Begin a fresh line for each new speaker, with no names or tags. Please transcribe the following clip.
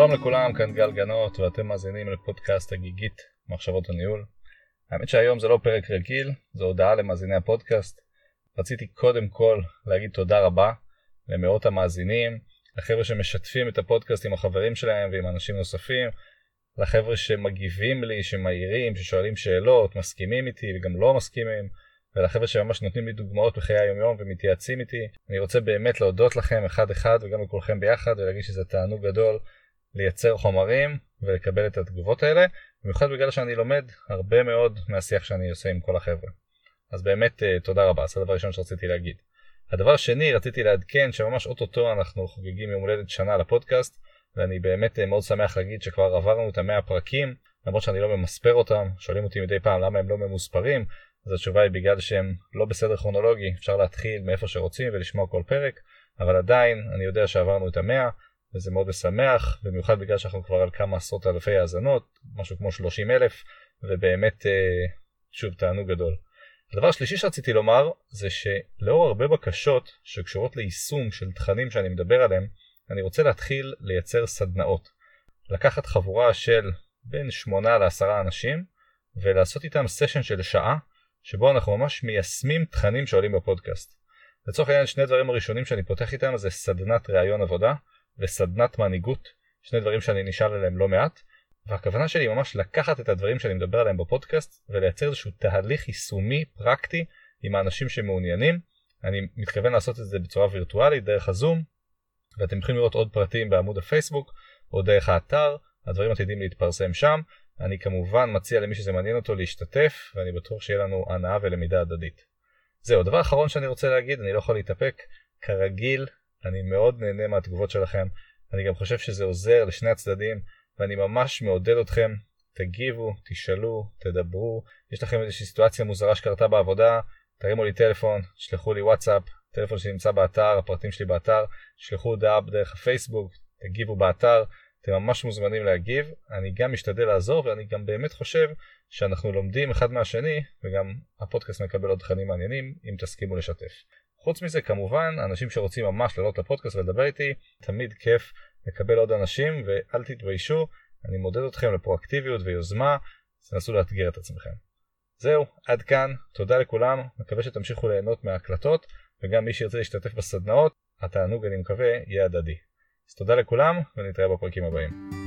שלום לכולם, כאן גל גנות ואתם מאזינים לפודקאסט הגיגית מחשבות הניהול. האמת שהיום זה לא פרק רגיל, זו הודעה למאזיני הפודקאסט. רציתי קודם כל להגיד תודה רבה למאות המאזינים, לחבר'ה שמשתפים את הפודקאסט עם החברים שלהם ועם אנשים נוספים, לחבר'ה שמגיבים לי, שמעירים, ששואלים שאלות, מסכימים איתי וגם לא מסכימים, ולחבר'ה שממש נותנים לי דוגמאות בחיי היומיום ומתייעצים איתי. אני רוצה באמת להודות לכם אחד אחד וגם לכולכם ביחד ולהגיד שזה תענוג גדול לייצר חומרים ולקבל את התגובות האלה, במיוחד בגלל שאני לומד הרבה מאוד מהשיח שאני עושה עם כל החבר'ה. אז באמת אה, תודה רבה, זה הדבר הראשון שרציתי להגיד. הדבר השני, רציתי לעדכן שממש אוטוטו אנחנו חוגגים יום הולדת שנה לפודקאסט, ואני באמת אה, מאוד שמח להגיד שכבר עברנו את המאה הפרקים, למרות שאני לא ממספר אותם, שואלים אותי מדי פעם למה הם לא ממוספרים, אז התשובה היא בגלל שהם לא בסדר כרונולוגי, אפשר להתחיל מאיפה שרוצים ולשמוע כל פרק, אבל עדיין אני יודע שעברנו את המאה, וזה מאוד משמח, במיוחד בגלל שאנחנו כבר על כמה עשרות אלפי האזנות, משהו כמו 30 אלף, ובאמת, אה, שוב, תענוג גדול. הדבר השלישי שרציתי לומר, זה שלאור הרבה בקשות שקשורות ליישום של תכנים שאני מדבר עליהם, אני רוצה להתחיל לייצר סדנאות. לקחת חבורה של בין 8 ל-10 אנשים, ולעשות איתם סשן של שעה, שבו אנחנו ממש מיישמים תכנים שעולים בפודקאסט. לצורך העניין, שני דברים הראשונים שאני פותח איתם זה סדנת ראיון עבודה, וסדנת מנהיגות, שני דברים שאני נשאל עליהם לא מעט, והכוונה שלי היא ממש לקחת את הדברים שאני מדבר עליהם בפודקאסט ולייצר איזשהו תהליך יישומי פרקטי עם האנשים שמעוניינים. אני מתכוון לעשות את זה בצורה וירטואלית דרך הזום, ואתם יכולים לראות עוד פרטים בעמוד הפייסבוק או דרך האתר, הדברים עתידים להתפרסם שם. אני כמובן מציע למי שזה מעניין אותו להשתתף, ואני בטוח שיהיה לנו הנאה ולמידה הדדית. זהו, דבר אחרון שאני רוצה להגיד, אני לא יכול להתאפק, כרגיל, אני מאוד נהנה מהתגובות שלכם, אני גם חושב שזה עוזר לשני הצדדים, ואני ממש מעודד אתכם, תגיבו, תשאלו, תדברו, יש לכם איזושהי סיטואציה מוזרה שקרתה בעבודה, תרימו לי טלפון, תשלחו לי וואטסאפ, טלפון שלי נמצא באתר, הפרטים שלי באתר, תשלחו הודעה בדרך הפייסבוק, תגיבו באתר, אתם ממש מוזמנים להגיב, אני גם משתדל לעזור ואני גם באמת חושב שאנחנו לומדים אחד מהשני וגם הפודקאסט מקבל עוד תכנים מעניינים אם תסכימו לשתף. חוץ מזה כמובן אנשים שרוצים ממש לעלות לפודקאסט ולדבר איתי תמיד כיף לקבל עוד אנשים ואל תתביישו אני מודד אתכם לפרואקטיביות ויוזמה תנסו לאתגר את עצמכם. זהו עד כאן תודה לכולם מקווה שתמשיכו ליהנות מההקלטות וגם מי שירצה להשתתף בסדנאות התענוג אני מקווה יהיה הדדי. אז תודה לכולם ונתראה בפרקים הבאים.